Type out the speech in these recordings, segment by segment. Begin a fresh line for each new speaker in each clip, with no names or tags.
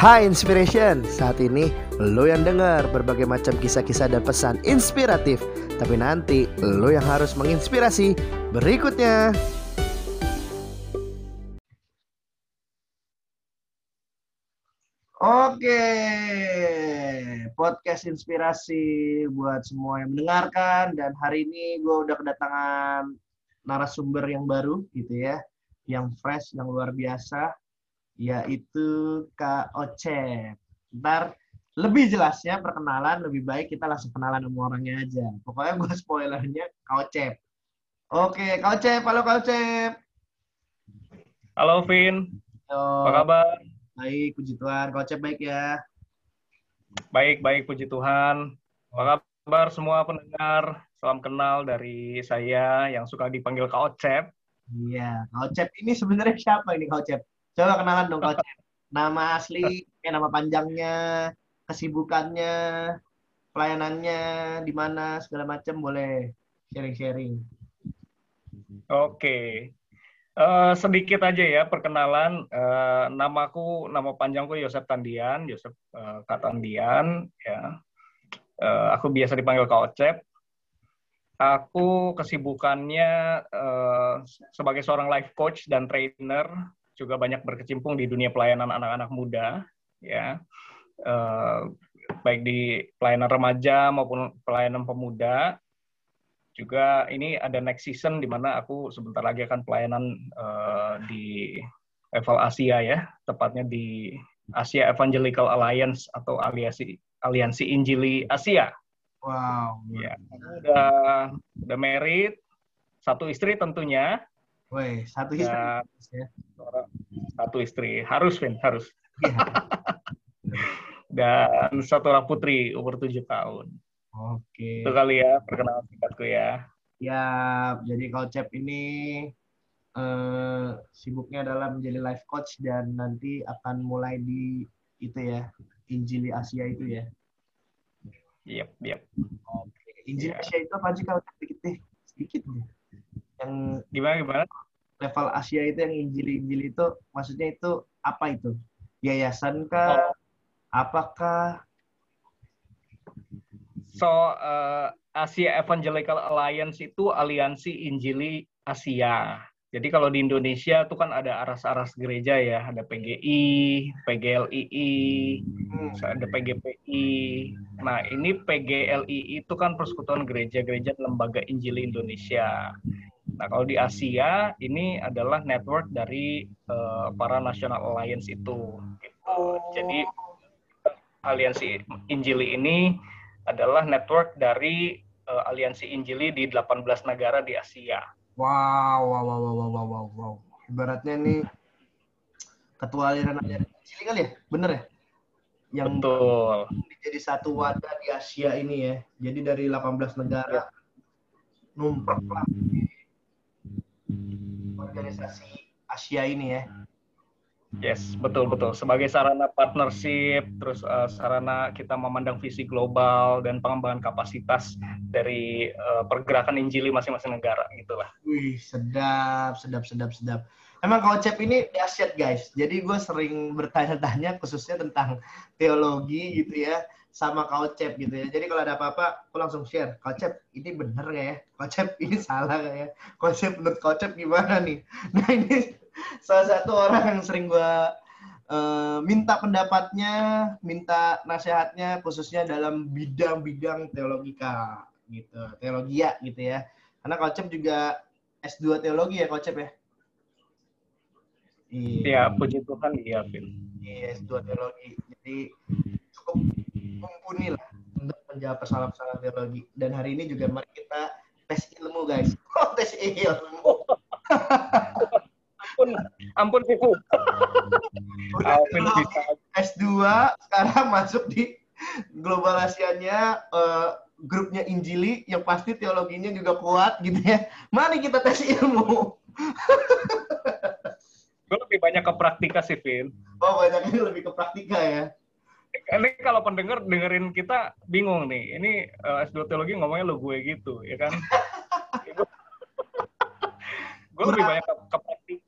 Hai Inspiration, saat ini lo yang dengar berbagai macam kisah-kisah dan pesan inspiratif. Tapi nanti lo yang harus menginspirasi. Berikutnya. Oke, podcast inspirasi buat semua yang mendengarkan. Dan hari ini gue udah kedatangan narasumber yang baru gitu ya, yang fresh, yang luar biasa yaitu Kak Ocep. Ntar lebih jelasnya perkenalan lebih baik kita langsung kenalan sama orangnya aja. Pokoknya gue spoilernya Kak Ocep. Oke, Kak Ocep. Halo Kak Ocep.
Halo Vin. Halo. Apa kabar?
Baik, puji Tuhan. Kak Ocep baik ya?
Baik, baik, puji Tuhan. Apa kabar semua pendengar? Salam kenal dari saya yang suka dipanggil Kak Ocep.
Iya, Kak Ocep ini sebenarnya siapa ini Kak Ocep? Coba kenalan dong coach. Nama asli, eh, nama panjangnya, kesibukannya, pelayanannya, di mana segala macam boleh sharing-sharing.
Oke. Uh, sedikit aja ya perkenalan. Uh, namaku, nama panjangku Yosep Tandian, Yosep uh, Katandian. Ya. Uh, aku biasa dipanggil Kak Ocep. Aku kesibukannya uh, sebagai seorang life coach dan trainer juga banyak berkecimpung di dunia pelayanan anak-anak muda, ya, uh, baik di pelayanan remaja maupun pelayanan pemuda. Juga ini ada next season di mana aku sebentar lagi akan pelayanan uh, di level Asia ya, tepatnya di Asia Evangelical Alliance atau aliansi aliansi Injili Asia.
Wow.
Ya, udah udah married, satu istri tentunya.
Woi, satu istri. Ya
satu istri harus Vin harus iya. dan satu orang putri umur tujuh tahun
oke
itu kali ya perkenalan singkatku ya
ya jadi Cep ini eh, sibuknya adalah menjadi life coach dan nanti akan mulai di itu ya Injili Asia itu ya
Yep, yep.
Oke. Injili yeah. Asia itu apa sih kalau sedikit deh? Sedikit deh.
Yang gimana gimana?
level Asia itu yang Injili-Injili itu maksudnya itu apa itu? Yayasan kah? Oh. Apakah?
So uh, Asia Evangelical Alliance itu aliansi Injili Asia. Jadi kalau di Indonesia itu kan ada aras-aras gereja ya, ada PGI, PGLII, hmm. ada PGPI. Nah ini PGLII itu kan Persekutuan Gereja-Gereja Lembaga Injili Indonesia. Nah, kalau di Asia ini adalah network dari uh, para National Alliance itu. Gitu. Jadi aliansi Injili ini adalah network dari uh, aliansi Injili di 18 negara di Asia.
Wow, wow, wow, wow, wow, wow, wow. Ibaratnya ini ketua aliran Injili kali ya? Bener ya?
Yang Betul.
Jadi satu wadah di Asia ini ya. Jadi dari 18 negara numpuk lah organisasi Asia ini ya.
Yes, betul betul. Sebagai sarana partnership, terus uh, sarana kita memandang visi global dan pengembangan kapasitas dari uh, pergerakan Injili masing-masing negara, gitulah.
Wih, sedap, sedap, sedap, sedap. Emang kalau Cep ini dahsyat guys. Jadi gue sering bertanya-tanya khususnya tentang teologi gitu ya sama Kaucep gitu ya. Jadi kalau ada apa-apa, aku langsung share. Kaucep, ini bener nggak ya? Kaucep, ini salah nggak ya? Kaucep, menurut Kaucep gimana nih? Nah ini salah satu orang yang sering gue uh, minta pendapatnya, minta nasihatnya, khususnya dalam bidang-bidang teologika gitu, teologi ya gitu ya. Karena Kaucep juga S2 teologi ya Kaucep ya?
Iya, puji Tuhan iya,
Iya, S2 teologi. Jadi cukup mumpuni lah untuk menjawab persoalan-persoalan teologi. Dan hari ini juga mari kita tes ilmu guys. Oh, tes ilmu.
ampun, ampun.
Alvin bisa. S2 sekarang masuk di global Asianya uh, grupnya Injili yang pasti teologinya juga kuat gitu ya. Mari kita tes ilmu.
Gue lebih banyak ke praktika sih, Vin.
Oh, banyaknya lebih ke praktika ya
ini kalau pendengar dengerin kita bingung nih. Ini uh, S2 teologi ngomongnya lo gue gitu, ya kan? gue lebih banyak ke, ke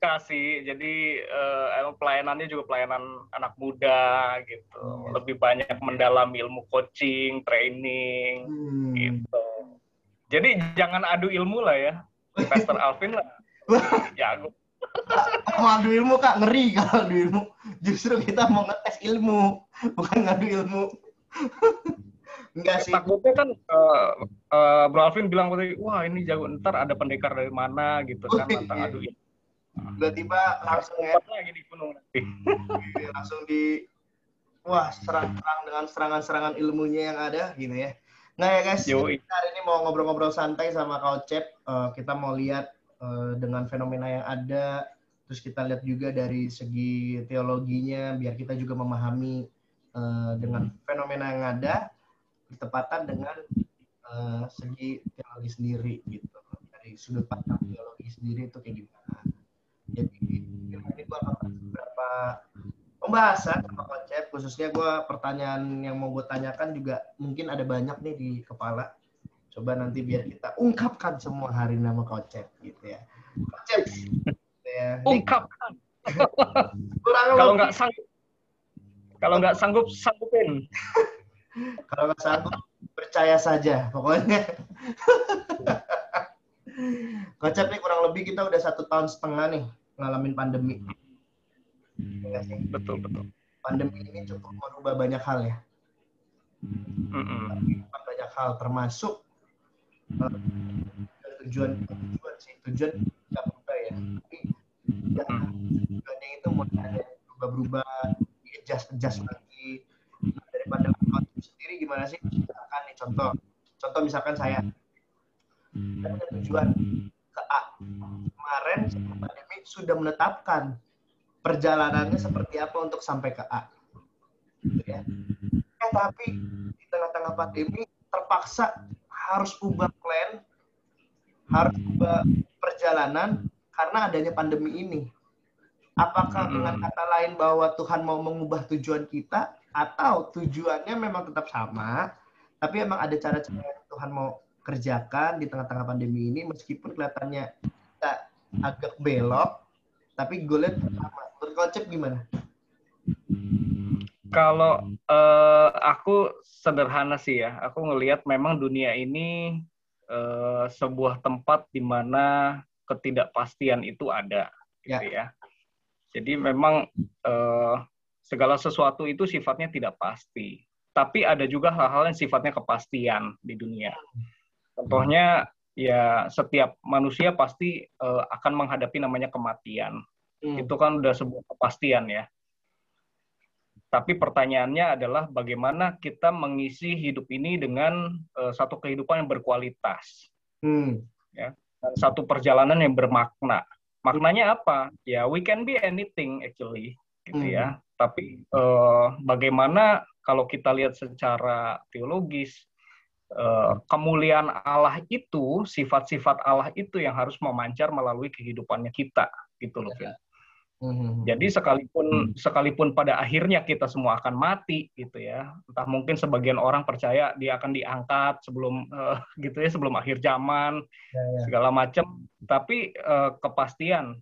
suka sih. Jadi uh, pelayanannya juga pelayanan anak muda gitu. Hmm. Lebih banyak mendalami ilmu coaching, training hmm. gitu. Jadi jangan adu ilmu lah ya. Pastor Alvin lah. Jago.
Mau adu ilmu kak ngeri kalau adu ilmu. Justru kita mau ngetes ilmu, bukan ngadu ilmu.
Enggak sih. Takutnya kan uh, uh, Bro Alvin bilang tadi, wah ini jago ntar ada pendekar dari mana gitu kan tentang iya. adu
ilmu. Tiba-tiba langsung ya. lagi di gunung nanti. Iya, langsung di wah serang-serang dengan serangan-serangan ilmunya yang ada gitu ya. Nah ya guys, Yoi. kita hari ini mau ngobrol-ngobrol santai sama Kau Cep. Uh, kita mau lihat uh, dengan fenomena yang ada, terus kita lihat juga dari segi teologinya, biar kita juga memahami uh, dengan fenomena yang ada bertepatan dengan uh, segi teologi sendiri gitu. Dari sudut pandang teologi sendiri itu kayak gimana. Jadi ini gue akan beberapa pembahasan sama konsep. Khususnya gue pertanyaan yang mau gue tanyakan juga mungkin ada banyak nih di kepala coba nanti biar kita ungkapkan semua hari nama konsep gitu ya
gitu ya. ungkapkan kalau nggak sanggup kalau nggak sanggup sanggupin
Kalau nggak sanggup, percaya saja. Pokoknya. Kocak nih kurang lebih kita udah satu tahun setengah nih ngalamin pandemi.
Ya betul betul.
Pandemi ini cukup merubah banyak hal ya. Mm-hmm. Banyak hal termasuk tujuan tujuan sih tujuan nggak berubah ya. Tapi ya, tujuannya itu mau ada berubah-berubah, adjust adjust lagi dari pandemi sendiri gimana sih? Misalkan nih contoh, contoh misalkan saya, saya punya tujuan ke A. Kemarin pandemi sudah menetapkan perjalanannya seperti apa untuk sampai ke A. Gitu ya. Eh tapi di tengah-tengah pandemi terpaksa harus ubah plan, harus ubah perjalanan karena adanya pandemi ini. Apakah dengan kata lain bahwa Tuhan mau mengubah tujuan kita atau tujuannya memang tetap sama, tapi emang ada cara-cara yang Tuhan mau kerjakan di tengah-tengah pandemi ini meskipun kelihatannya kita agak belok, tapi goalnya sama. Menurut konsep gimana?
Kalau uh, aku sederhana sih ya, aku ngelihat memang dunia ini uh, sebuah tempat di mana ketidakpastian itu ada, gitu ya. ya. Jadi memang uh, segala sesuatu itu sifatnya tidak pasti. Tapi ada juga hal-hal yang sifatnya kepastian di dunia. Contohnya ya setiap manusia pasti uh, akan menghadapi namanya kematian. Hmm. Itu kan udah sebuah kepastian ya. Tapi pertanyaannya adalah bagaimana kita mengisi hidup ini dengan uh, satu kehidupan yang berkualitas. Hmm. Ya, dan satu perjalanan yang bermakna. Maknanya apa? Ya, we can be anything actually, gitu ya. hmm. ya tapi uh, bagaimana kalau kita lihat secara teologis uh, kemuliaan Allah itu sifat-sifat Allah itu yang harus memancar melalui kehidupannya kita gitu loh Vin. Mm-hmm. Jadi sekalipun sekalipun pada akhirnya kita semua akan mati gitu ya, entah mungkin sebagian orang percaya dia akan diangkat sebelum uh, gitu ya sebelum akhir zaman yeah, yeah. segala macam, tapi uh, kepastian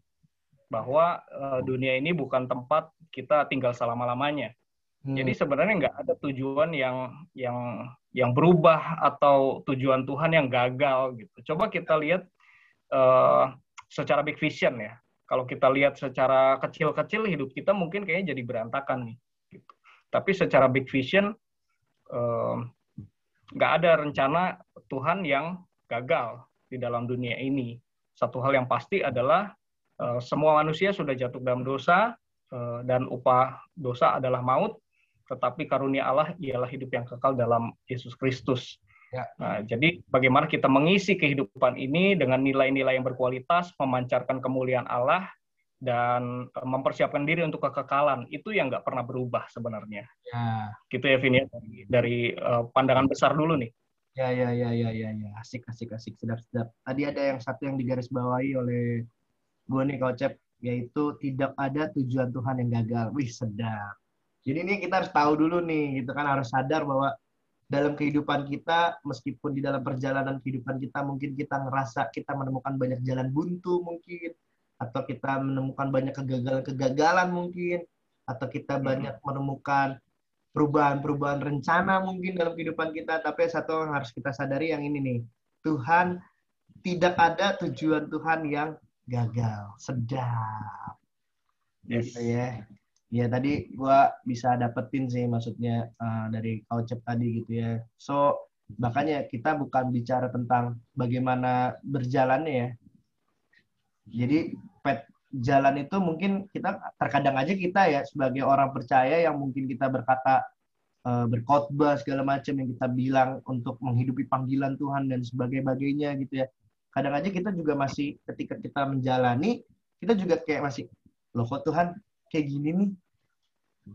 bahwa uh, dunia ini bukan tempat kita tinggal selama lamanya. Hmm. Jadi sebenarnya nggak ada tujuan yang yang yang berubah atau tujuan Tuhan yang gagal gitu. Coba kita lihat uh, secara big vision ya. Kalau kita lihat secara kecil-kecil hidup kita mungkin kayaknya jadi berantakan nih. Gitu. Tapi secara big vision nggak uh, ada rencana Tuhan yang gagal di dalam dunia ini. Satu hal yang pasti adalah Eh, semua manusia sudah jatuh dalam dosa eh, dan upah dosa adalah maut, tetapi karunia Allah ialah hidup yang kekal dalam Yesus Kristus. Ya. Nah, jadi bagaimana kita mengisi kehidupan ini dengan nilai-nilai yang berkualitas, memancarkan kemuliaan Allah, dan eh, mempersiapkan diri untuk kekekalan itu yang nggak pernah berubah sebenarnya. Ya. Gitu ya Vin ya dari, dari uh, pandangan besar dulu nih.
Ya ya ya ya ya ya asik asik asik sedap sedap. Tadi ada yang satu yang digarisbawahi oleh gue nih kocep yaitu tidak ada tujuan Tuhan yang gagal. Wih sedap. Jadi ini kita harus tahu dulu nih, gitu kan harus sadar bahwa dalam kehidupan kita, meskipun di dalam perjalanan kehidupan kita mungkin kita ngerasa kita menemukan banyak jalan buntu mungkin, atau kita menemukan banyak kegagalan-kegagalan mungkin, atau kita hmm. banyak menemukan perubahan-perubahan rencana mungkin dalam kehidupan kita. Tapi satu yang harus kita sadari yang ini nih, Tuhan tidak ada tujuan Tuhan yang gagal. Sedap. Yes. Gitu ya. Ya tadi gua bisa dapetin sih maksudnya uh, dari Kaucep tadi gitu ya. So makanya kita bukan bicara tentang bagaimana berjalannya ya. Jadi pet jalan itu mungkin kita terkadang aja kita ya sebagai orang percaya yang mungkin kita berkata uh, berkhotbah segala macam yang kita bilang untuk menghidupi panggilan Tuhan dan sebagainya gitu ya. Kadang aja kita juga masih ketika kita menjalani kita juga kayak masih loh kok Tuhan kayak gini nih.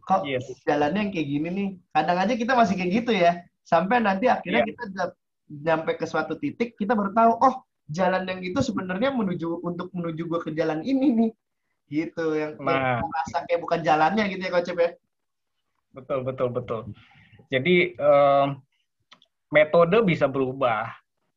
Kok yes. jalannya yang kayak gini nih. Kadang aja kita masih kayak gitu ya. Sampai nanti akhirnya yeah. kita nyampe ke suatu titik kita baru tahu oh jalan yang itu sebenarnya menuju untuk menuju gue ke jalan ini nih gitu yang nah. merasa kayak bukan jalannya gitu ya coach ya
betul betul betul jadi um, metode bisa berubah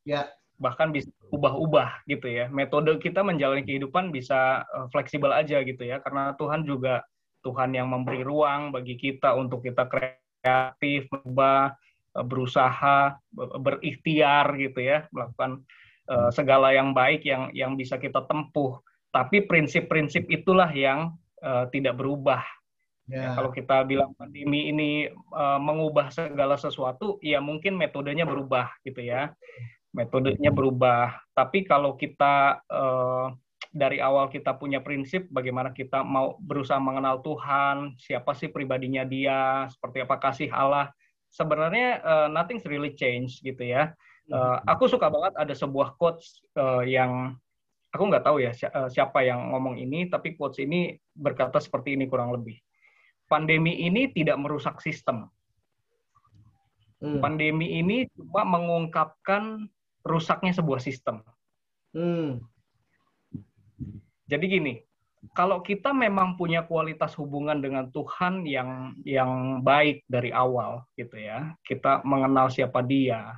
ya
bahkan bisa ubah-ubah gitu ya metode kita menjalani kehidupan bisa uh, fleksibel aja gitu ya karena Tuhan juga Tuhan yang memberi ruang bagi kita untuk kita kreatif berubah eh, berusaha berikhtiar gitu ya melakukan uh, segala yang baik yang yang bisa kita tempuh. Tapi prinsip-prinsip itulah yang uh, tidak berubah. Yeah. Ya, kalau kita bilang pandemi ini uh, mengubah segala sesuatu, ya mungkin metodenya berubah gitu ya. Metodenya berubah. Tapi kalau kita uh, dari awal kita punya prinsip bagaimana kita mau berusaha mengenal Tuhan, siapa sih pribadinya dia, seperti apa kasih Allah. Sebenarnya uh, nothing's really change gitu ya Uh, aku suka banget ada sebuah quotes uh, yang aku nggak tahu ya eh, siapa yang ngomong ini, tapi quotes ini berkata seperti ini kurang lebih. Pandemi ini tidak merusak sistem. Hmm. Pandemi ini cuma mengungkapkan rusaknya sebuah sistem. Hmm. Jadi gini, kalau kita memang punya kualitas hubungan dengan Tuhan yang yang baik dari awal, gitu ya, kita mengenal siapa Dia,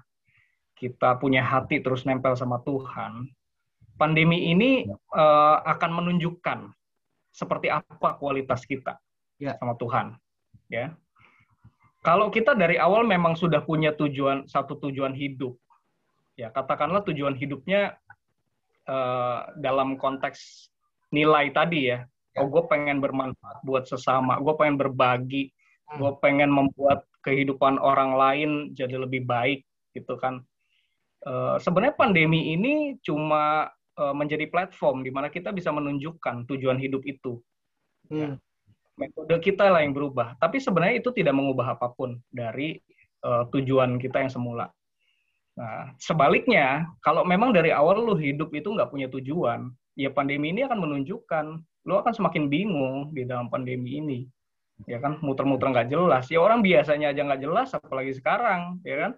kita punya hati terus nempel sama Tuhan, pandemi ini uh, akan menunjukkan seperti apa kualitas kita ya. sama Tuhan. Ya, kalau kita dari awal memang sudah punya tujuan satu tujuan hidup, ya katakanlah tujuan hidupnya uh, dalam konteks nilai tadi ya. ya. Oh, gue pengen bermanfaat buat sesama, gue pengen berbagi, hmm. gue pengen membuat kehidupan orang lain jadi lebih baik, gitu kan. Eh, sebenarnya pandemi ini cuma uh, menjadi platform di mana kita bisa menunjukkan tujuan hidup itu. Ya. Hmm. Metode kita lah yang berubah, tapi sebenarnya itu tidak mengubah apa pun dari uh, tujuan kita yang semula. Nah, sebaliknya, kalau memang dari awal lu hidup itu nggak punya tujuan, ya pandemi ini akan menunjukkan lu akan semakin bingung di dalam pandemi ini. Ya kan, muter-muter nggak jelas. Ya orang biasanya aja nggak jelas, apalagi sekarang, ya kan?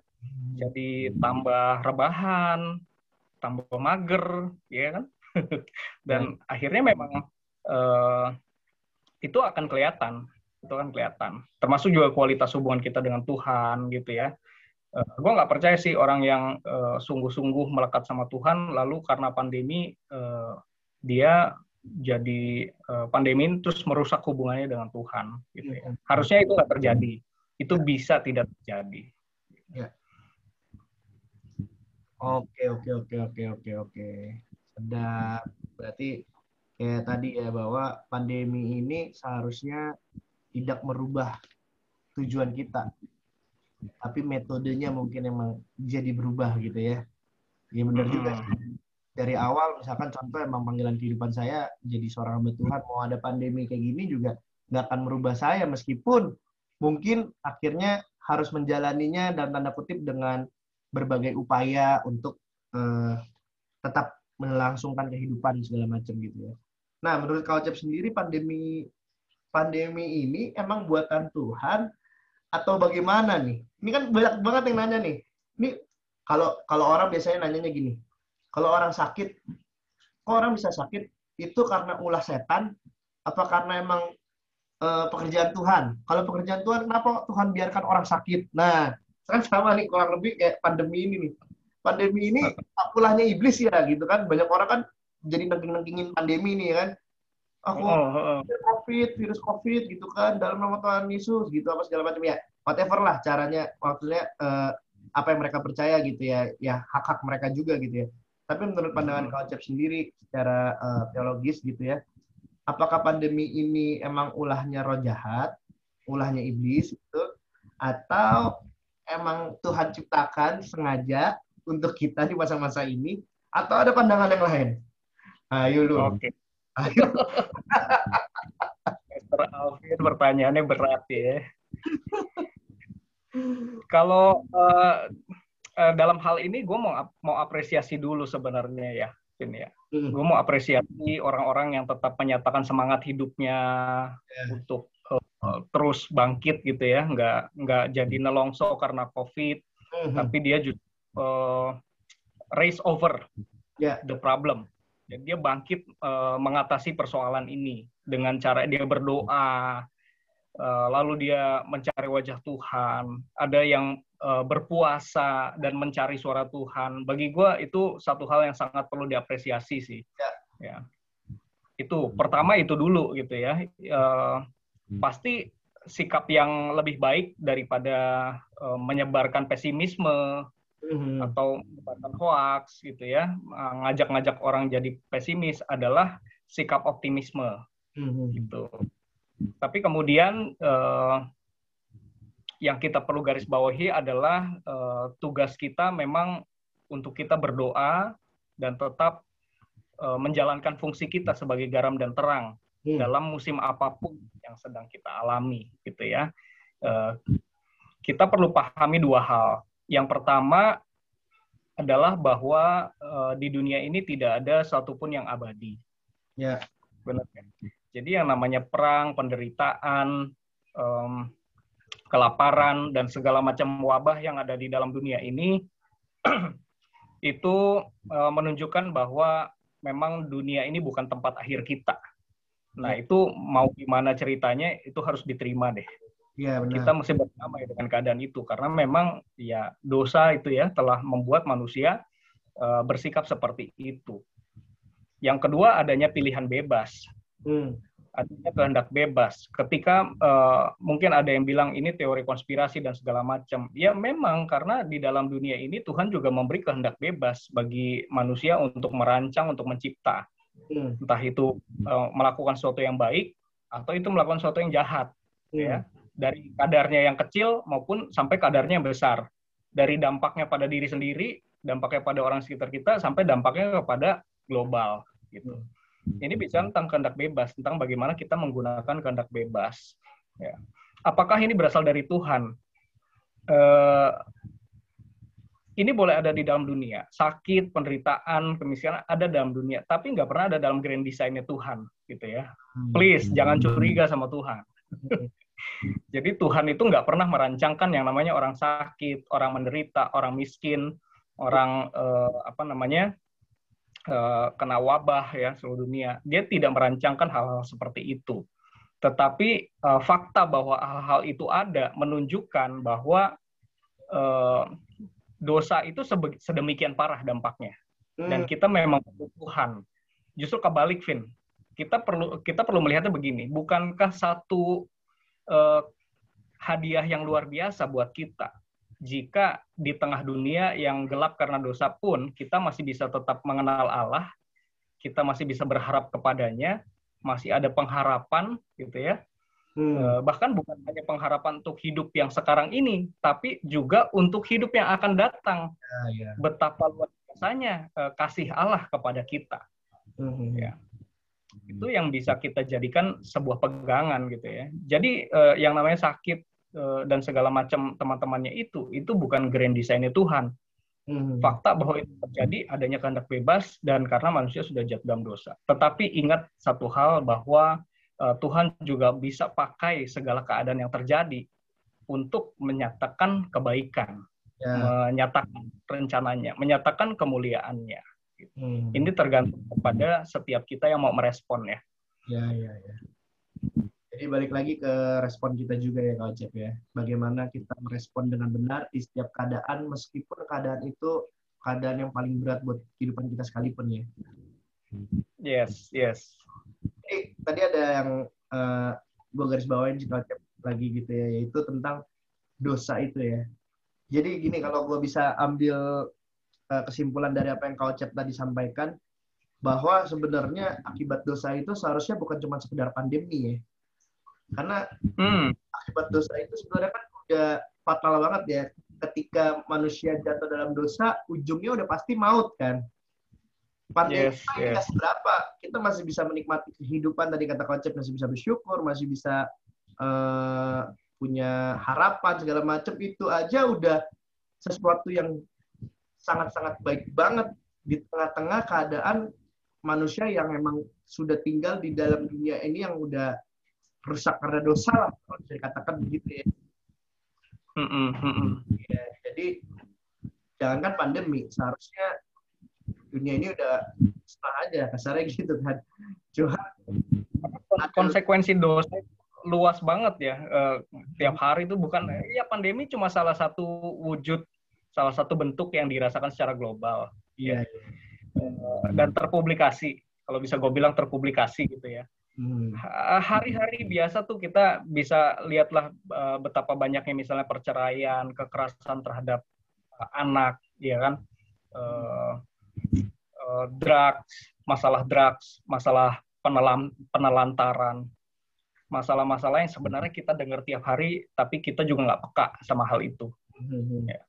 jadi tambah rebahan, tambah mager, ya kan? Dan hmm. akhirnya memang uh, itu akan kelihatan, itu akan kelihatan. Termasuk juga kualitas hubungan kita dengan Tuhan, gitu ya. Uh, eh, gue nggak percaya sih orang yang uh, sungguh-sungguh melekat sama Tuhan, lalu karena pandemi uh, dia jadi uh, pandemi terus merusak hubungannya dengan Tuhan, gitu ya. Hmm. Harusnya itu nggak terjadi, itu bisa tidak terjadi. Ya.
Oke, oke, oke, oke, oke, oke. Sedap. Berarti kayak tadi ya bahwa pandemi ini seharusnya tidak merubah tujuan kita. Tapi metodenya mungkin emang jadi berubah gitu ya. Iya benar juga hmm. Dari awal misalkan contoh emang panggilan kehidupan saya jadi seorang hamba Tuhan mau ada pandemi kayak gini juga nggak akan merubah saya meskipun mungkin akhirnya harus menjalaninya dan tanda kutip dengan berbagai upaya untuk uh, tetap melangsungkan kehidupan segala macam gitu ya. Nah, menurut Kau Cep sendiri pandemi pandemi ini emang buatan Tuhan atau bagaimana nih? Ini kan banyak banget yang nanya nih. Ini kalau kalau orang biasanya nanyanya gini. Kalau orang sakit, kok orang bisa sakit? Itu karena ulah setan apa karena emang uh, pekerjaan Tuhan? Kalau pekerjaan Tuhan, kenapa Tuhan biarkan orang sakit? Nah, kan sama nih kurang lebih kayak pandemi ini nih pandemi ini ulahnya iblis ya gitu kan banyak orang kan jadi nengking-nengkingin pandemi nih kan. Aku oh, oh, oh. COVID, virus COVID gitu kan dalam nama Tuhan Yesus gitu apa segala macam ya. Whatever lah caranya maksudnya uh, apa yang mereka percaya gitu ya. Ya hak-hak mereka juga gitu ya. Tapi menurut pandangan hmm. Kak sendiri secara uh, teologis gitu ya, apakah pandemi ini emang ulahnya roh jahat, ulahnya iblis gitu, atau emang Tuhan ciptakan sengaja untuk kita di masa-masa ini, atau ada pandangan yang lain? Ayo lu. Oke. Okay.
Mr. Alvin pertanyaannya berat ya. Kalau uh, uh, dalam hal ini gue mau mau apresiasi dulu sebenarnya ya, Vin ya. Hmm. Gue mau apresiasi orang-orang yang tetap menyatakan semangat hidupnya yeah. untuk uh, terus bangkit gitu ya, nggak nggak jadi nelongso karena COVID, hmm. tapi dia juga uh, raise over yeah. the problem dan dia bangkit uh, mengatasi persoalan ini dengan cara dia berdoa, uh, lalu dia mencari wajah Tuhan. Ada yang uh, berpuasa dan mencari suara Tuhan. Bagi gue itu satu hal yang sangat perlu diapresiasi sih. Ya. ya. Itu pertama itu dulu gitu ya. Uh, pasti sikap yang lebih baik daripada uh, menyebarkan pesimisme hmm. atau menyebarkan hoax gitu ya, ngajak-ngajak orang jadi pesimis adalah sikap optimisme hmm. gitu. Tapi kemudian eh, yang kita perlu garis bawahi adalah eh, tugas kita memang untuk kita berdoa dan tetap eh, menjalankan fungsi kita sebagai garam dan terang hmm. dalam musim apa pun yang sedang kita alami gitu ya. Eh, kita perlu pahami dua hal yang pertama adalah bahwa uh, di dunia ini tidak ada satupun yang abadi. Ya. Benar kan? Jadi yang namanya perang, penderitaan, um, kelaparan dan segala macam wabah yang ada di dalam dunia ini itu uh, menunjukkan bahwa memang dunia ini bukan tempat akhir kita. Nah, ya. itu mau gimana ceritanya itu harus diterima deh. Ya, benar. Kita mesti berdamai dengan keadaan itu karena memang ya dosa itu ya telah membuat manusia uh, bersikap seperti itu. Yang kedua adanya pilihan bebas. Hmm. Adanya kehendak bebas. Ketika uh, mungkin ada yang bilang ini teori konspirasi dan segala macam. Ya memang karena di dalam dunia ini Tuhan juga memberi kehendak bebas bagi manusia untuk merancang, untuk mencipta. Hmm. Entah itu uh, melakukan sesuatu yang baik atau itu melakukan sesuatu yang jahat. Hmm. Ya dari kadarnya yang kecil maupun sampai kadarnya yang besar. Dari dampaknya pada diri sendiri, dampaknya pada orang sekitar kita, sampai dampaknya kepada global. gitu. Ini bicara tentang kehendak bebas, tentang bagaimana kita menggunakan kehendak bebas. Ya. Apakah ini berasal dari Tuhan? Uh, ini boleh ada di dalam dunia. Sakit, penderitaan, kemiskinan ada dalam dunia, tapi nggak pernah ada dalam grand design-nya Tuhan, gitu ya. Please, jangan curiga sama Tuhan. Jadi Tuhan itu nggak pernah merancangkan yang namanya orang sakit, orang menderita, orang miskin, orang eh, apa namanya eh, kena wabah ya seluruh dunia. Dia tidak merancangkan hal-hal seperti itu. Tetapi eh, fakta bahwa hal-hal itu ada menunjukkan bahwa eh, dosa itu sedemikian parah dampaknya. Dan hmm. kita memang perlu Tuhan. Justru kebalik, Vin. Kita perlu kita perlu melihatnya begini. Bukankah satu uh, hadiah yang luar biasa buat kita. Jika di tengah dunia yang gelap karena dosa pun kita masih bisa tetap mengenal Allah, kita masih bisa berharap kepadanya, masih ada pengharapan gitu ya. Hmm. Uh, bahkan bukan hanya pengharapan untuk hidup yang sekarang ini, tapi juga untuk hidup yang akan datang. Ya, ya. Betapa luar biasanya uh, kasih Allah kepada kita. Hmm. Ya itu yang bisa kita jadikan sebuah pegangan gitu ya. Jadi uh, yang namanya sakit uh, dan segala macam teman-temannya itu itu bukan grand desainnya Tuhan. Hmm. Fakta bahwa itu terjadi adanya kehendak bebas dan karena manusia sudah jatuh dalam dosa. Tetapi ingat satu hal bahwa uh, Tuhan juga bisa pakai segala keadaan yang terjadi untuk menyatakan kebaikan, ya. menyatakan rencananya, menyatakan kemuliaannya. Hmm. Ini tergantung kepada setiap kita yang mau merespon ya.
Ya, ya, ya. Jadi balik lagi ke respon kita juga ya Kak Cep ya. Bagaimana kita merespon dengan benar di setiap keadaan meskipun keadaan itu keadaan yang paling berat buat kehidupan kita sekalipun ya.
Yes, yes.
Jadi tadi ada yang uh, eh, gue garis bawain sih lagi gitu ya, yaitu tentang dosa itu ya. Jadi gini kalau gue bisa ambil kesimpulan dari apa yang kau cep tadi sampaikan, bahwa sebenarnya akibat dosa itu seharusnya bukan cuma sekedar pandemi ya. Karena hmm. akibat dosa itu sebenarnya kan udah fatal banget ya. Ketika manusia jatuh dalam dosa, ujungnya udah pasti maut kan. Pandemi yes, yes. seberapa, kita masih bisa menikmati kehidupan tadi kata konsep masih bisa bersyukur, masih bisa uh, punya harapan segala macam itu aja udah sesuatu yang sangat-sangat baik banget di tengah-tengah keadaan manusia yang memang sudah tinggal di dalam dunia ini yang udah rusak karena dosa lah kalau bisa dikatakan begitu ya. Mm -mm. ya jadi jangankan pandemi seharusnya dunia ini udah setengah aja kasarnya gitu kan cuma
konsekuensi dosa luas banget ya uh, tiap hari itu bukan ya pandemi cuma salah satu wujud salah satu bentuk yang dirasakan secara global
iya
yeah. uh, dan terpublikasi kalau bisa gue bilang terpublikasi gitu ya hmm. hari-hari biasa tuh kita bisa lihatlah uh, betapa banyaknya misalnya perceraian kekerasan terhadap uh, anak ya kan uh, uh, drugs masalah drugs masalah penelan penelantaran masalah-masalah yang sebenarnya kita dengar tiap hari, tapi kita juga nggak peka sama hal itu. Hmm. Ya.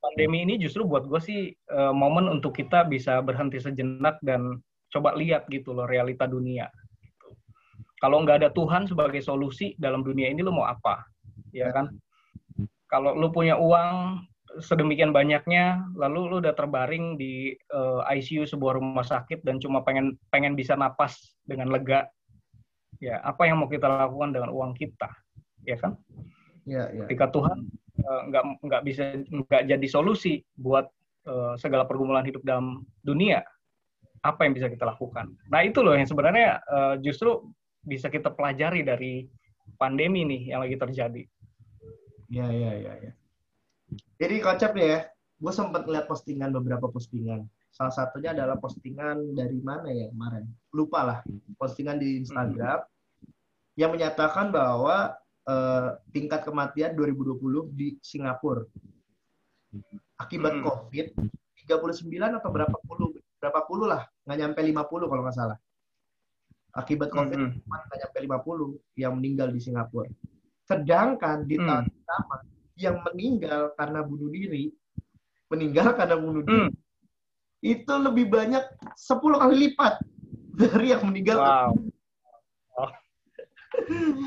Pandemi ini justru buat gue sih uh, momen untuk kita bisa berhenti sejenak dan coba lihat gitu loh realita dunia. Gitu. Kalau nggak ada Tuhan sebagai solusi dalam dunia ini lo mau apa, ya kan? Kalau lo punya uang sedemikian banyaknya, lalu lo udah terbaring di uh, eh, ICU sebuah rumah sakit dan cuma pengen pengen bisa napas dengan lega, ya apa yang mau kita lakukan dengan uang kita ya kan ya, ya. ketika Tuhan uh, nggak nggak bisa nggak jadi solusi buat uh, segala pergumulan hidup dalam dunia apa yang bisa kita lakukan nah itu loh yang sebenarnya uh, justru bisa kita pelajari dari pandemi nih yang lagi terjadi
ya ya ya ya jadi konsepnya ya gue sempat lihat postingan beberapa postingan Salah satunya adalah postingan dari mana ya kemarin? Lupa lah. Postingan di Instagram hmm. yang menyatakan bahwa uh, tingkat kematian 2020 di Singapura akibat hmm. COVID 39 atau berapa puluh berapa puluh lah nggak nyampe 50 kalau nggak salah akibat COVID hmm. nggak nyampe 50 yang meninggal di Singapura sedangkan di hmm. tahun pertama yang meninggal karena bunuh diri meninggal karena bunuh diri hmm itu lebih banyak 10 kali lipat dari yang meninggal. Wow.
Oh.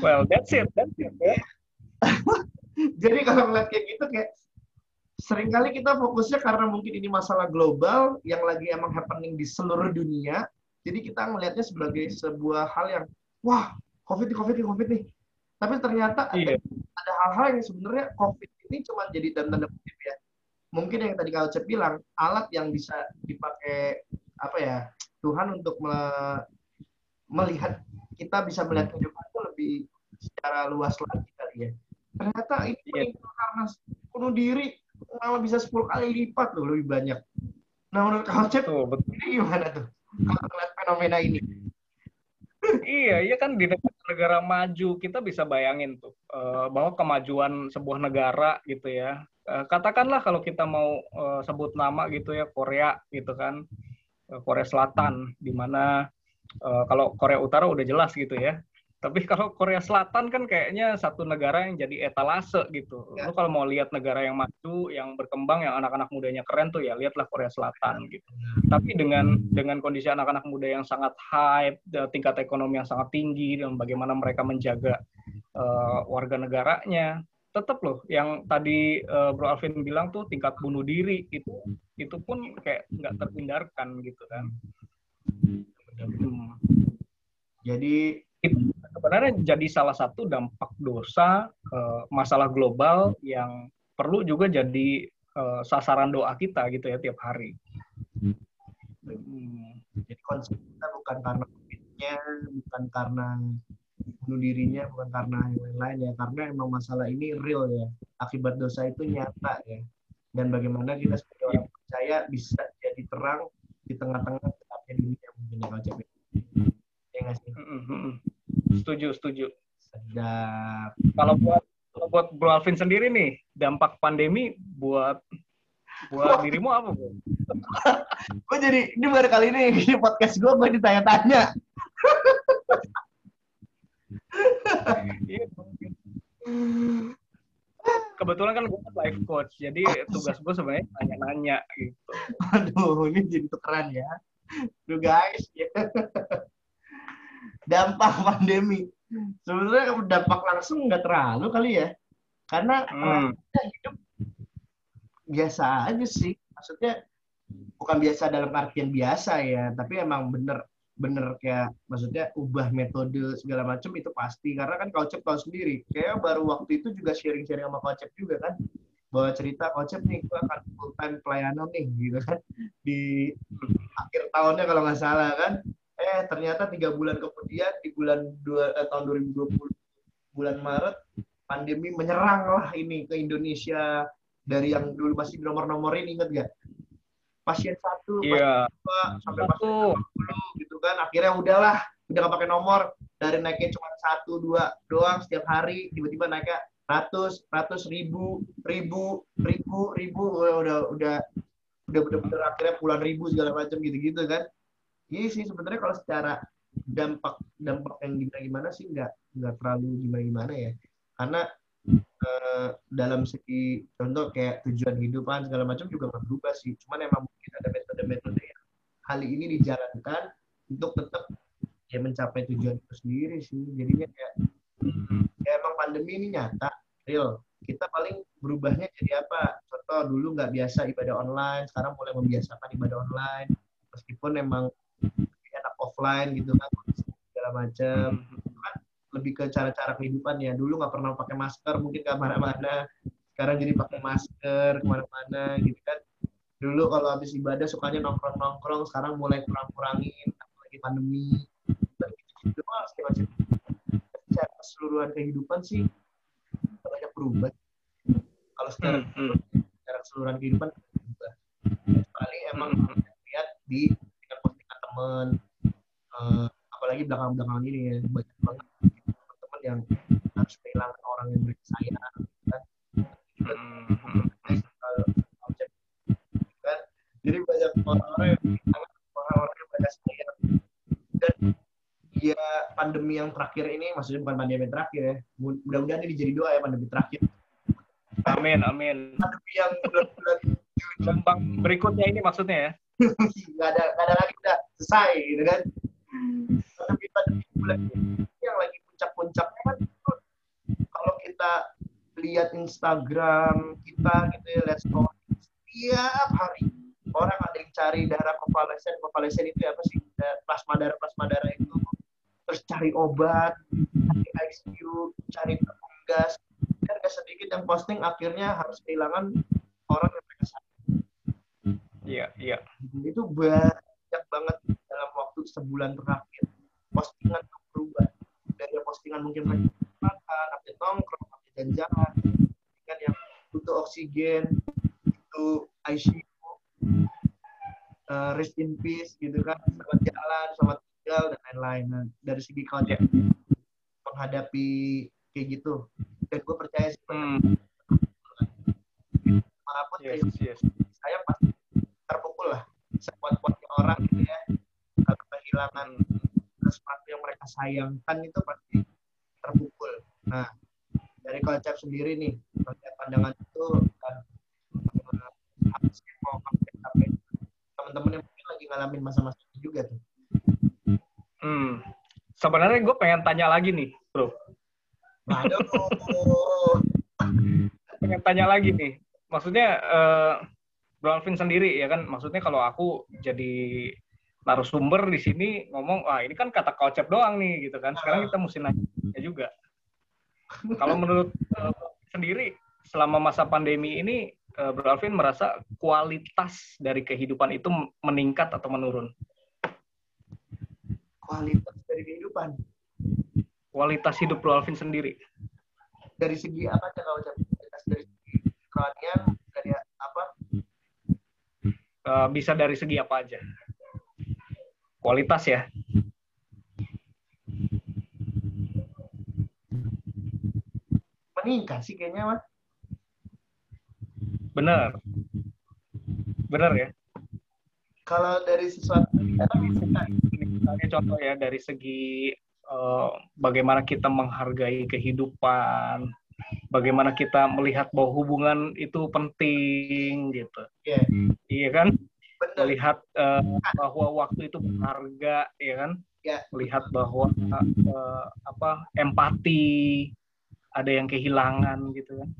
Well, that's it. That's it. Yeah.
Jadi kalau ngeliat kayak gitu kayak sering kali kita fokusnya karena mungkin ini masalah global yang lagi emang happening di seluruh dunia. Jadi kita ngelihatnya sebagai sebuah hal yang wah, COVID nih, COVID nih, COVID nih. Tapi ternyata iya. ada hal-hal yang sebenarnya COVID ini cuma jadi dalam tanda kutip ya mungkin yang tadi kalau Cep bilang alat yang bisa dipakai apa ya Tuhan untuk me melihat kita bisa melihat kehidupan lebih secara luas lagi kali ya. Ternyata ini yeah. karena bunuh diri malah bisa 10 kali lipat loh lebih banyak. Nah menurut kau Cep oh, betul. ini gimana tuh? Kalau melihat fenomena ini.
Iya, iya kan di negara maju kita bisa bayangin tuh uh, bahwa kemajuan sebuah negara gitu ya. Eh, katakanlah kalau kita mau uh, sebut nama gitu ya Korea gitu kan. Korea Selatan di mana kalau Korea Utara udah jelas gitu ya tapi kalau Korea Selatan kan kayaknya satu negara yang jadi etalase gitu. Ya. Lu kalau mau lihat negara yang maju, yang berkembang, yang anak-anak mudanya keren tuh ya lihatlah Korea Selatan gitu. Tapi dengan dengan kondisi anak-anak muda yang sangat hype, tingkat ekonomi yang sangat tinggi dan bagaimana mereka menjaga uh, warga negaranya, tetap loh yang tadi uh, Bro Alvin bilang tuh tingkat bunuh diri itu itu pun kayak nggak terhindarkan gitu kan.
Hmm. Jadi
itu sebenarnya jadi salah satu dampak dosa uh, masalah global yang perlu juga jadi uh, sasaran doa kita gitu ya tiap hari.
Hmm. Jadi konsep kita bukan karena bukan karena bunuh dirinya bukan karena yang lain-lain ya karena emang masalah ini real ya akibat dosa itu nyata ya dan bagaimana kita sebagai orang percaya bisa jadi terang di tengah-tengah gelapnya dunia mungkin nih Kak Ocep. Ya nggak sih?
Mm, mm, mm. Setuju, setuju.
Sedap.
Kalau buat kalau buat Bro Alvin sendiri nih, dampak pandemi buat buat dirimu apa, Bro?
Gue jadi, ini baru kali ini di podcast gue, gue ditanya-tanya.
Iya. Kebetulan kan gue kan life coach, jadi tugas gue sebenarnya nanya-nanya gitu.
Aduh, ini jadi tukeran ya. Duh guys. Dampak pandemi. Sebenarnya dampak langsung nggak terlalu kali ya. Karena
Hmm.
kita hidup biasa aja sih. Maksudnya bukan biasa dalam artian biasa ya, tapi emang bener bener kayak maksudnya ubah metode segala macam itu pasti karena kan Kocep tahu sendiri kayak baru waktu itu juga sharing-sharing sama Kocep juga kan bahwa cerita Kocep nih gue akan full time pelayanan nih gitu kan di akhir tahunnya kalau nggak salah kan eh ternyata tiga bulan kemudian di bulan dua, eh, tahun 2020 bulan Maret pandemi menyerang lah ini ke Indonesia. Dari yang dulu masih nomor-nomorin inget gak pasien satu pasien
Iya.
dua sampai pasien. 80 gitu kan. Akhirnya udahlah udah gak pakai nomor. Dari naiknya cuma satu dua doang setiap hari tiba-tiba naiknya ratus ratus ribu ribu ribu ribu. Udah udah udah udah bener-bener akhirnya puluhan ribu segala macam gitu-gitu kan iya sih sebenarnya kalau secara dampak dampak yang gimana gimana sih nggak nggak terlalu gimana gimana ya. Karena eh, dalam segi contoh kayak tujuan hidupan segala macam juga nggak berubah sih. Cuman emang mungkin ada metode-metode yang kali ini dijalankan untuk tetap ya mencapai tujuan itu sendiri sih. Jadinya kayak ya emang pandemi ini nyata real. Kita paling berubahnya jadi apa? Contoh dulu nggak biasa ibadah online sekarang mulai membiasakan ibadah online. Meskipun emang offline gitu kan segala macam
Hmm.
lebih ke cara-cara kehidupan ya. Dulu nggak pernah pakai masker mungkin ke mana-mana sekarang jadi pakai masker ke mana-mana gitu kan. Dulu kalau habis ibadah sukanya nongkrong-nongkrong sekarang mulai kurang-kurangin lagi pandemi. Gitu macam secara keseluruhan kehidupan sih banyak berubah. Kalau secara
Hmm, hmm.
secara keseluruhan kehidupan berubah. Paling emang
Hmm.
lihat di apalagi belakang-belakangan ini ya banyak banget teman-teman yang harus kehilangan orang yang mereka sayang kan.
Hmm,
kan. Jadi banyak orang-orang yang orang-orang yang mereka sayang. Dan ya pandemi yang terakhir ini maksudnya bukan pandemi yang terakhir ya mudah-mudahan ini jadi doa ya pandemi terakhir.
Amin, amin.
pandemi yang bulan-bulan
Gelombang berikutnya ini maksudnya ya.
nggak ada nggak ada lagi udah selesai gitu kan bulan ini yang lagi puncak-puncaknya kan kalau kita lihat Instagram kita gitu ya lihat story setiap hari orang ada yang cari darah konvalesen konvalesen itu apa sih? Plasma darah plasma darah itu. Terus cari obat cari ICU cari tabung gas. Dan gak sedikit yang posting akhirnya harus kehilangan orang yang mereka sayang.
Iya, iya.
itu banyak banget dalam waktu sebulan terakhir postingan tuh berubah dari yang postingan mungkin mereka makan, update nongkrong, update jalan-jalan, postingan yang butuh oksigen, butuh ICU, eh, rest in peace gitu kan, selamat jalan, selamat tinggal dan lain-lain. Nah, dari segi konsep menghadapi kayak gitu, dan gue percaya sih
Hmm,
mana pun
yes, yes.
saya pasti terpukul lah sekuat-kuatnya orang. gitu ya kalau kehilangan sesuatu yang mereka sayangkan itu pasti terpukul. Nah dari konsep sendiri nih konsep pandangan itu kan harusnya mau sampai teman-teman yang mungkin lagi ngalamin masa-masa itu juga tuh.
Hmm. Sebenarnya gue pengen tanya lagi nih, bro.
aduh
Pengen tanya lagi nih. Maksudnya, eh, Bro Alvin sendiri ya kan, maksudnya kalau aku jadi narasumber di sini ngomong, wah ini kan kata kocep doang nih gitu kan. Sekarang kita mesti nanya juga. Kalau menurut eh, sendiri, selama masa pandemi ini, eh, Bro Alvin merasa kualitas dari kehidupan itu meningkat atau menurun?
kualitas dari kehidupan
Kualitas hidup Bro Alvin sendiri.
dari segi apa aja kalau kualitas dari segi kerohanian dari apa
Eh, bisa dari segi apa aja? Kualitas ya.
Meningkat sih kayaknya mah.
Bener. Bener ya.
Kalau dari sesuatu
misalnya contoh ya dari segi uh, bagaimana kita menghargai kehidupan, bagaimana kita melihat bahwa hubungan itu penting gitu.
Iya.
Iya kan?
Bener.
Melihat uh, bahwa waktu itu berharga, ya kan?
Ya.
Melihat bahwa uh, apa empati ada yang kehilangan gitu kan.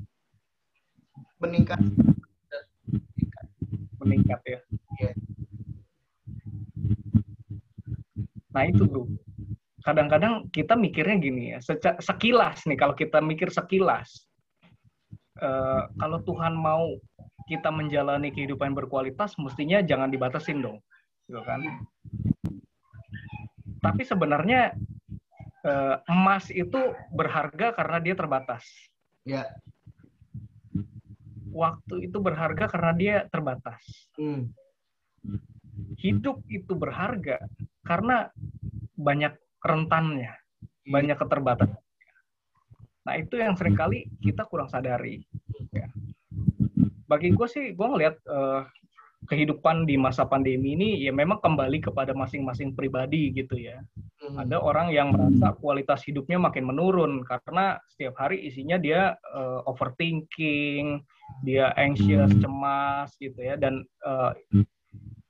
Meningkat.
Meningkat ya.
Iya.
Nah itu bro. Kadang-kadang kita mikirnya gini ya, sekilas nih kalau kita mikir sekilas, uh, kalau Tuhan mau kita menjalani kehidupan berkualitas, mestinya jangan dibatasin dong, gitu kan? Tapi sebenarnya uh, emas itu berharga karena dia terbatas.
Ya.
Waktu itu berharga karena dia terbatas.
Hmm.
Hidup itu berharga karena banyak rentannya, banyak keterbatasan. Nah itu yang sering kali kita kurang sadari. Bagi gue sih, gue ngelihat uh, kehidupan di masa pandemi ini ya memang kembali kepada masing-masing pribadi gitu ya.
Hmm.
Ada orang yang merasa kualitas hidupnya makin menurun karena setiap hari isinya dia uh, overthinking, dia anxious, cemas gitu ya, dan uh,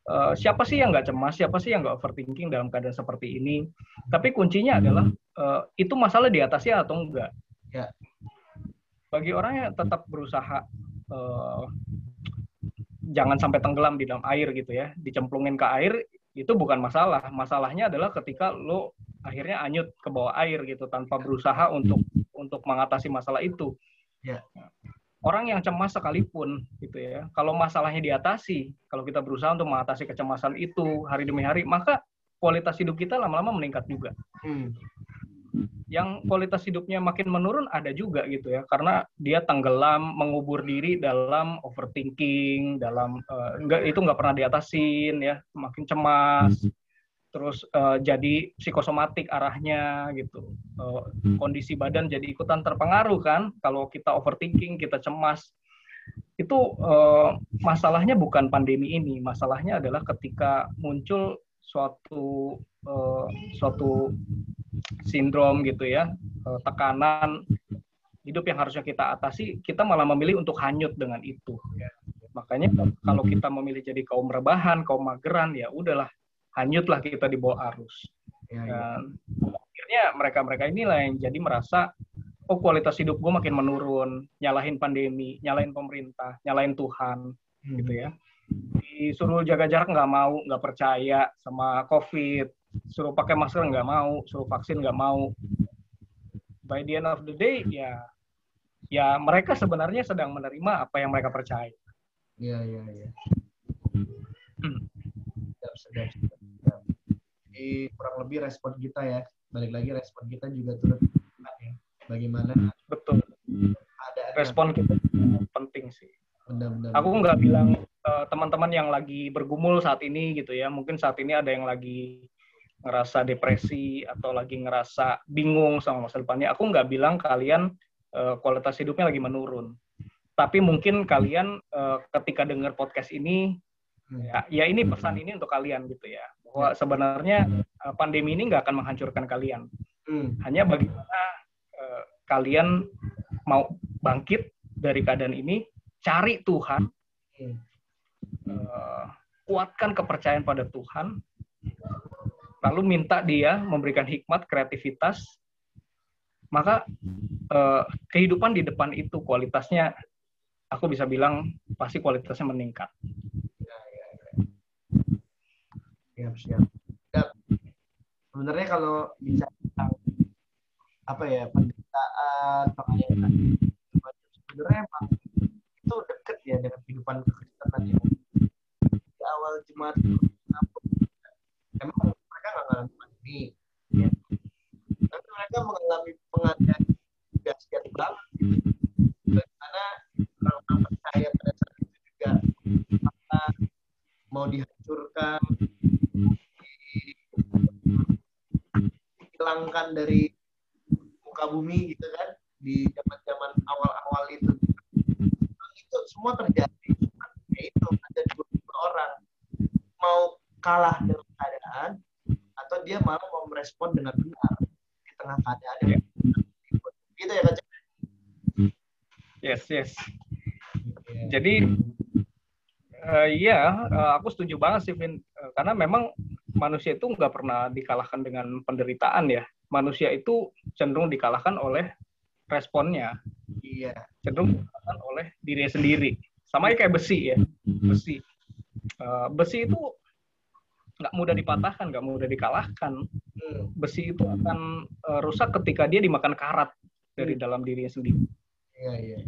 Uh, siapa sih yang nggak cemas, siapa sih yang nggak overthinking dalam keadaan seperti ini? Tapi kuncinya adalah uh, itu masalah diatasi atau enggak.
Ya.
Bagi orang yang tetap berusaha uh, jangan sampai tenggelam di dalam air gitu ya, dicemplungin ke air itu bukan masalah. Masalahnya adalah ketika lo akhirnya anyut ke bawah air gitu tanpa berusaha untuk untuk mengatasi masalah itu.
Ya
orang yang cemas sekalipun gitu ya kalau masalahnya diatasi kalau kita berusaha untuk mengatasi kecemasan itu hari demi hari maka kualitas hidup kita lama-lama meningkat juga
hmm.
Yang kualitas hidupnya makin menurun ada juga gitu ya. Karena dia tenggelam mengubur diri dalam overthinking dalam uh, enggak itu nggak pernah diatasin ya makin cemas. Terus uh, jadi psikosomatik arahnya gitu. Uh, kondisi badan jadi ikutan terpengaruh kan kalau kita overthinking kita cemas. Itu uh, masalahnya bukan pandemi ini masalahnya adalah ketika muncul suatu uh, suatu sindrom gitu ya uh, tekanan hidup yang harusnya kita atasi kita malah memilih untuk hanyut dengan itu makanya kalau kita memilih jadi kaum rebahan kaum mageran ya udahlah hanyutlah kita di bawah arus. Ya, ya. Dan akhirnya mereka-mereka inilah yang jadi merasa, oh kualitas hidup gue makin menurun, nyalahin pandemi, nyalahin pemerintah, nyalahin Tuhan, hmm. gitu ya. Disuruh jaga jarak nggak mau, nggak percaya sama COVID, suruh pakai masker nggak mau, suruh vaksin nggak mau. By the end of the day, ya, ya mereka sebenarnya sedang menerima apa yang mereka percaya.
Iya, iya, iya.
Hmm.
Sedap, sedap, sedap jadi kurang lebih respon kita ya balik lagi respon kita juga turut ya bagaimana
betul ada respon kita penting sih
benar-benar
aku nggak bilang uh, teman-teman yang lagi bergumul saat ini gitu ya mungkin saat ini ada yang lagi ngerasa depresi atau lagi ngerasa bingung sama masa depannya aku nggak bilang kalian uh, kualitas hidupnya lagi menurun tapi mungkin kalian uh, ketika dengar podcast ini ya, ya ini pesan ini untuk kalian gitu ya bahwa ya. sebenarnya uh, pandemi ini nggak akan menghancurkan kalian. Hmm. Hanya bagaimana uh, kalian mau bangkit dari keadaan ini, cari Tuhan, uh, kuatkan kepercayaan pada Tuhan, lalu minta Dia memberikan hikmat, kreativitas, maka uh, kehidupan di depan itu kualitasnya, aku bisa bilang pasti kualitasnya meningkat.
Siap siap. Siap sebenarnya kalau bisa tentang apa ya penderitaan pengayaan sebenarnya emang itu deket ya dengan kehidupan kekristenan ya di awal jemaat emang mengalami pandemi. Ya. Tapi mereka mengalami pengalaman kasihan sekian Karena orang-orang percaya pada saat itu juga apa, mau dihancurkan, dihilangkan dari muka bumi gitu kan di zaman-zaman awal-awal itu. Itu semua terjadi. Yaitu ada dua orang mau kalah dengan dia malah mau merespon dengan benar di tengah keadaan yang gitu ya kan
yes yes. Jadi uh, iya uh, aku setuju banget sih Vin. Uh, karena memang manusia itu nggak pernah dikalahkan dengan penderitaan ya. Manusia itu cenderung dikalahkan oleh responnya.
Iya.
Cenderung dikalahkan oleh diri sendiri. Sama kayak besi ya. Besi. Uh, besi itu mudah dipatahkan nggak mudah dikalahkan hmm. besi itu akan uh, rusak ketika dia dimakan karat dari hmm. dalam dirinya sendiri
iya iya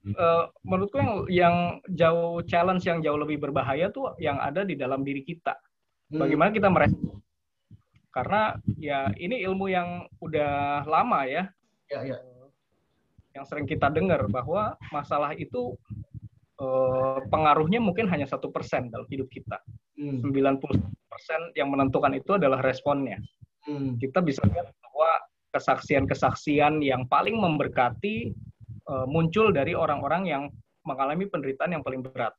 Uh, menurutku yang yang jauh challenge yang jauh lebih berbahaya tuh yang ada di dalam diri kita. Hmm. Bagaimana kita merespon? Karena ya ini ilmu yang udah lama ya.
Ya, ya.
Yang sering kita dengar bahwa masalah itu uh, pengaruhnya mungkin hanya satu persen dalam hidup kita. Hmm. 90 persen yang menentukan itu adalah responnya. Hmm. Kita bisa lihat bahwa kesaksian-kesaksian yang paling memberkati uh, muncul dari orang-orang yang mengalami penderitaan yang paling berat.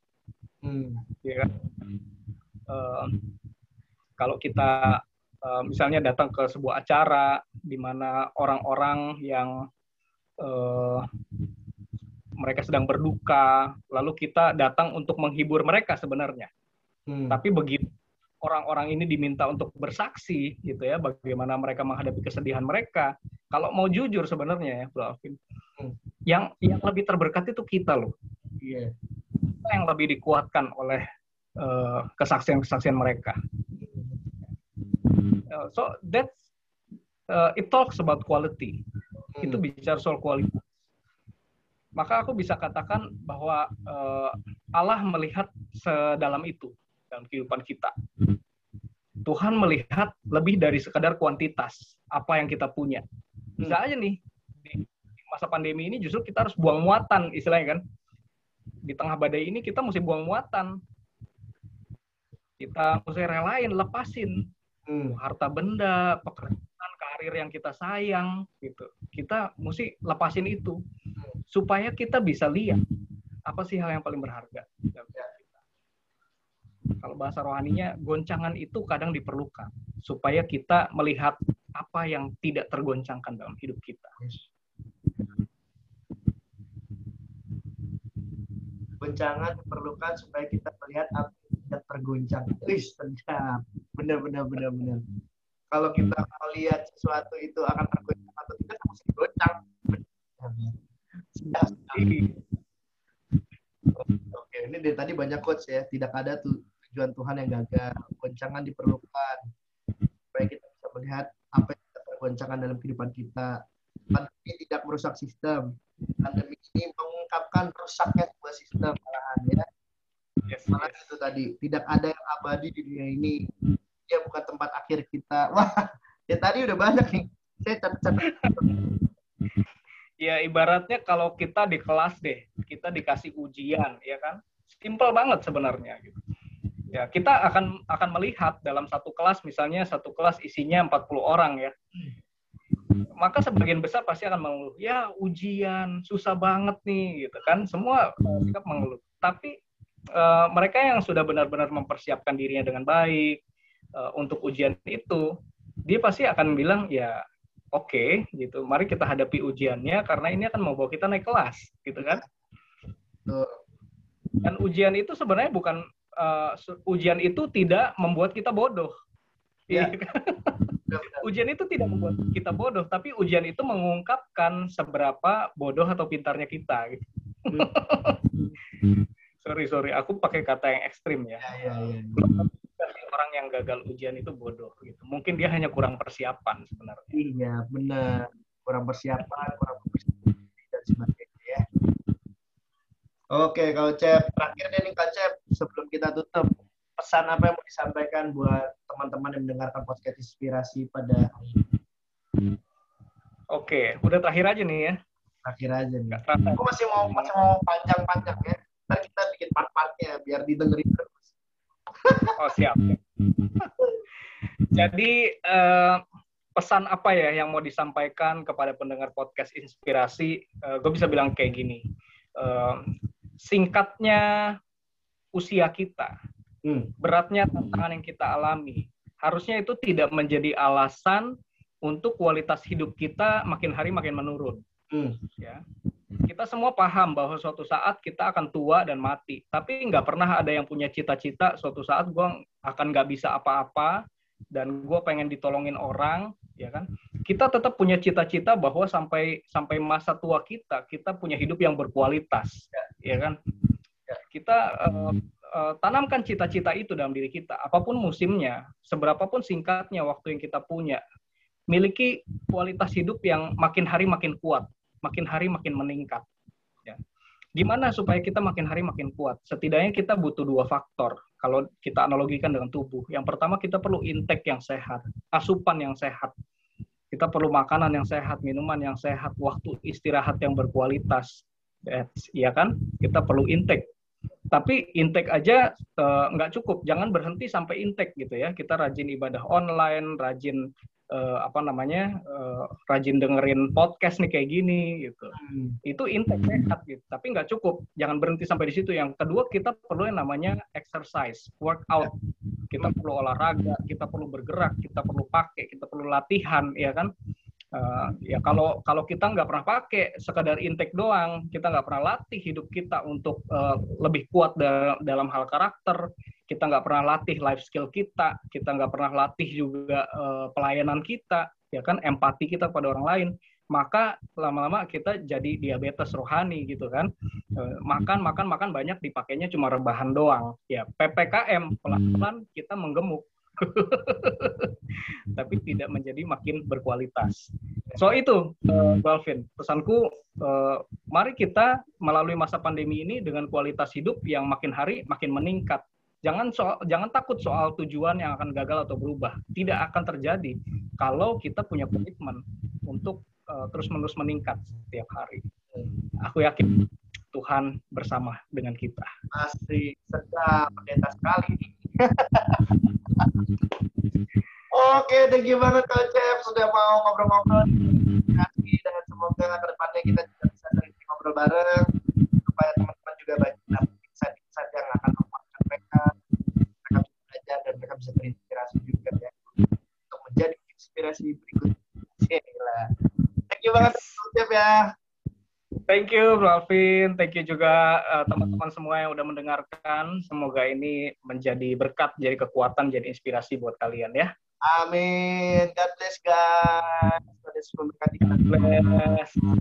Hmm. Ya? Uh, kalau kita uh, misalnya datang ke sebuah acara di mana orang-orang yang uh, mereka sedang berduka, lalu kita datang untuk menghibur mereka sebenarnya. Hmm. Tapi begitu orang-orang ini diminta untuk bersaksi, gitu ya, bagaimana mereka menghadapi kesedihan mereka. Kalau mau jujur sebenarnya ya, Bro Alvin, hmm. yang yang lebih terberkat itu kita loh.
Yeah.
Kita yang lebih dikuatkan oleh uh, kesaksian-kesaksian mereka. Uh, so that's uh, it talks about quality. Hmm. Itu bicara soal kualitas. Maka aku bisa katakan bahwa uh, Allah melihat sedalam itu dalam kehidupan kita. Tuhan melihat lebih dari sekadar kuantitas apa yang kita punya. Bisa aja nih di masa pandemi ini justru kita harus buang muatan istilahnya kan. Di tengah badai ini kita mesti buang muatan. Kita mesti relain, lepasin hmm. harta benda, pekerjaan, karir yang kita sayang gitu. Kita mesti lepasin itu supaya kita bisa lihat apa sih hal yang paling berharga kalau bahasa rohaninya goncangan itu kadang diperlukan supaya kita melihat apa yang tidak tergoncangkan dalam hidup kita.
Goncangan diperlukan supaya kita melihat apa yang tidak tergoncang. Wis. Benar, benar, benar, benar. Kalau kita melihat sesuatu itu akan tergoncang atau tidak, harus digoncang. Oke, ini dari tadi banyak quotes ya. Tidak ada tuh tujuan Tuhan yang gagal. Goncangan diperlukan supaya kita bisa melihat apa yang tergoncangkan dalam kehidupan kita. Pandemi tidak merusak sistem. Pandemi ini mengungkapkan rusaknya sebuah sistem malahan ya. Yes, itu tadi tidak ada yang abadi di dunia ini. Dia bukan tempat akhir kita. Wah, ya tadi udah banyak nih. Saya catat.
Ya ibaratnya kalau kita di kelas deh, kita dikasih ujian, ya kan? Simpel banget sebenarnya gitu Ya, kita akan akan melihat dalam satu kelas misalnya satu kelas isinya 40 orang ya. Maka sebagian besar pasti akan mengeluh, ya ujian susah banget nih gitu kan. Semua sikap mengeluh. Tapi uh, mereka yang sudah benar-benar mempersiapkan dirinya dengan baik uh, untuk ujian itu, dia pasti akan bilang ya oke okay, gitu. Mari kita hadapi ujiannya karena ini akan membawa kita naik kelas gitu kan. Dan ujian itu sebenarnya bukan uh, ujian itu tidak membuat kita bodoh. Ya. ujian itu tidak membuat kita bodoh, tapi ujian itu mengungkapkan seberapa bodoh atau pintarnya kita. Gitu. sorry sorry, aku pakai kata yang ekstrim ya.
Ya, ya, ya.
Orang yang gagal ujian itu bodoh gitu. Mungkin dia hanya kurang persiapan sebenarnya.
Iya benar, kurang persiapan, kurang persiapan dan sebagainya ya. Oke, kalau Cep, terakhir deh nih Kak Cep, sebelum kita tutup, pesan apa yang mau disampaikan buat teman-teman yang mendengarkan podcast inspirasi pada hari ini?
Oke, udah terakhir aja nih ya.
Terakhir aja nih. Aku masih mau masih mau panjang-panjang ya. Ntar kita bikin part-partnya biar didengerin terus.
Oh siap. Jadi uh, pesan apa ya yang mau disampaikan kepada pendengar podcast inspirasi? Uh, gue bisa bilang kayak gini. Uh, singkatnya usia kita, hmm. beratnya tantangan yang kita alami, harusnya itu tidak menjadi alasan untuk kualitas hidup kita makin hari makin menurun. Hmm. Ya, kita semua paham bahwa suatu saat kita akan tua dan mati, tapi nggak pernah ada yang punya cita-cita suatu saat gue akan nggak bisa apa-apa dan gue pengen ditolongin orang, ya kan? Kita tetap punya cita-cita bahwa sampai sampai masa tua kita kita punya hidup yang berkualitas, ya, ya kan? Ya, kita uh, uh, tanamkan cita-cita itu dalam diri kita, apa pun musimnya, seberapapun singkatnya waktu yang kita punya, miliki kualitas hidup yang makin hari makin kuat makin hari makin meningkat. Ya. Gimana supaya kita makin hari makin kuat? Setidaknya kita butuh dua faktor. Kalau kita analogikan dengan tubuh, yang pertama kita perlu intake yang sehat, asupan yang sehat. Kita perlu makanan yang sehat, minuman yang sehat, waktu istirahat yang berkualitas. Ya kan? Kita perlu intake. Tapi intake aja uh, nggak cukup. Jangan berhenti sampai intake gitu ya. Kita rajin ibadah online, rajin uh, apa namanya uh, rajin dengerin podcast nih kayak gini gitu hmm. itu intake sehat gitu tapi nggak cukup jangan berhenti sampai di situ yang kedua kita perlu yang namanya exercise workout kita perlu olahraga kita perlu bergerak kita perlu pakai kita perlu latihan ya kan Uh, ya kalau kalau kita nggak pernah pakai sekadar intake doang, kita nggak pernah latih hidup kita untuk uh, lebih kuat da dalam hal karakter, kita nggak pernah latih life skill kita, kita nggak pernah latih juga uh, pelayanan kita, ya kan empati kita pada orang lain, maka lama-lama kita jadi diabetes rohani gitu kan, uh, makan makan makan banyak dipakainya cuma rebahan doang, ya ppkm pelan-pelan kita menggemuk tapi tidak menjadi makin berkualitas. So itu, uh, Balvin, pesanku, uh, mari kita melalui masa pandemi ini dengan kualitas hidup yang makin hari makin meningkat. Jangan soal, jangan takut soal tujuan yang akan gagal atau berubah. Tidak akan terjadi kalau kita punya komitmen untuk uh, terus-menerus meningkat setiap hari. Aku yakin Tuhan bersama dengan kita.
Pasti sedap, pendeta sekali. Oke, thank you banget Coach Chef sudah mau ngobrol-ngobrol. Dan semoga ke depannya kita juga bisa sering ngobrol bareng supaya teman-teman juga banyak dapat insight-insight yang akan memuatkan mereka. Mereka bisa belajar dan mereka bisa terinspirasi juga ya untuk menjadi inspirasi berikutnya. Thank you banget Coach ya.
Thank you, Bro Alvin. Thank you juga uh, teman-teman uh, semua yang udah mendengarkan. Semoga ini menjadi berkat, jadi kekuatan, jadi inspirasi buat kalian ya.
Amin. God bless guys. God bless. God bless.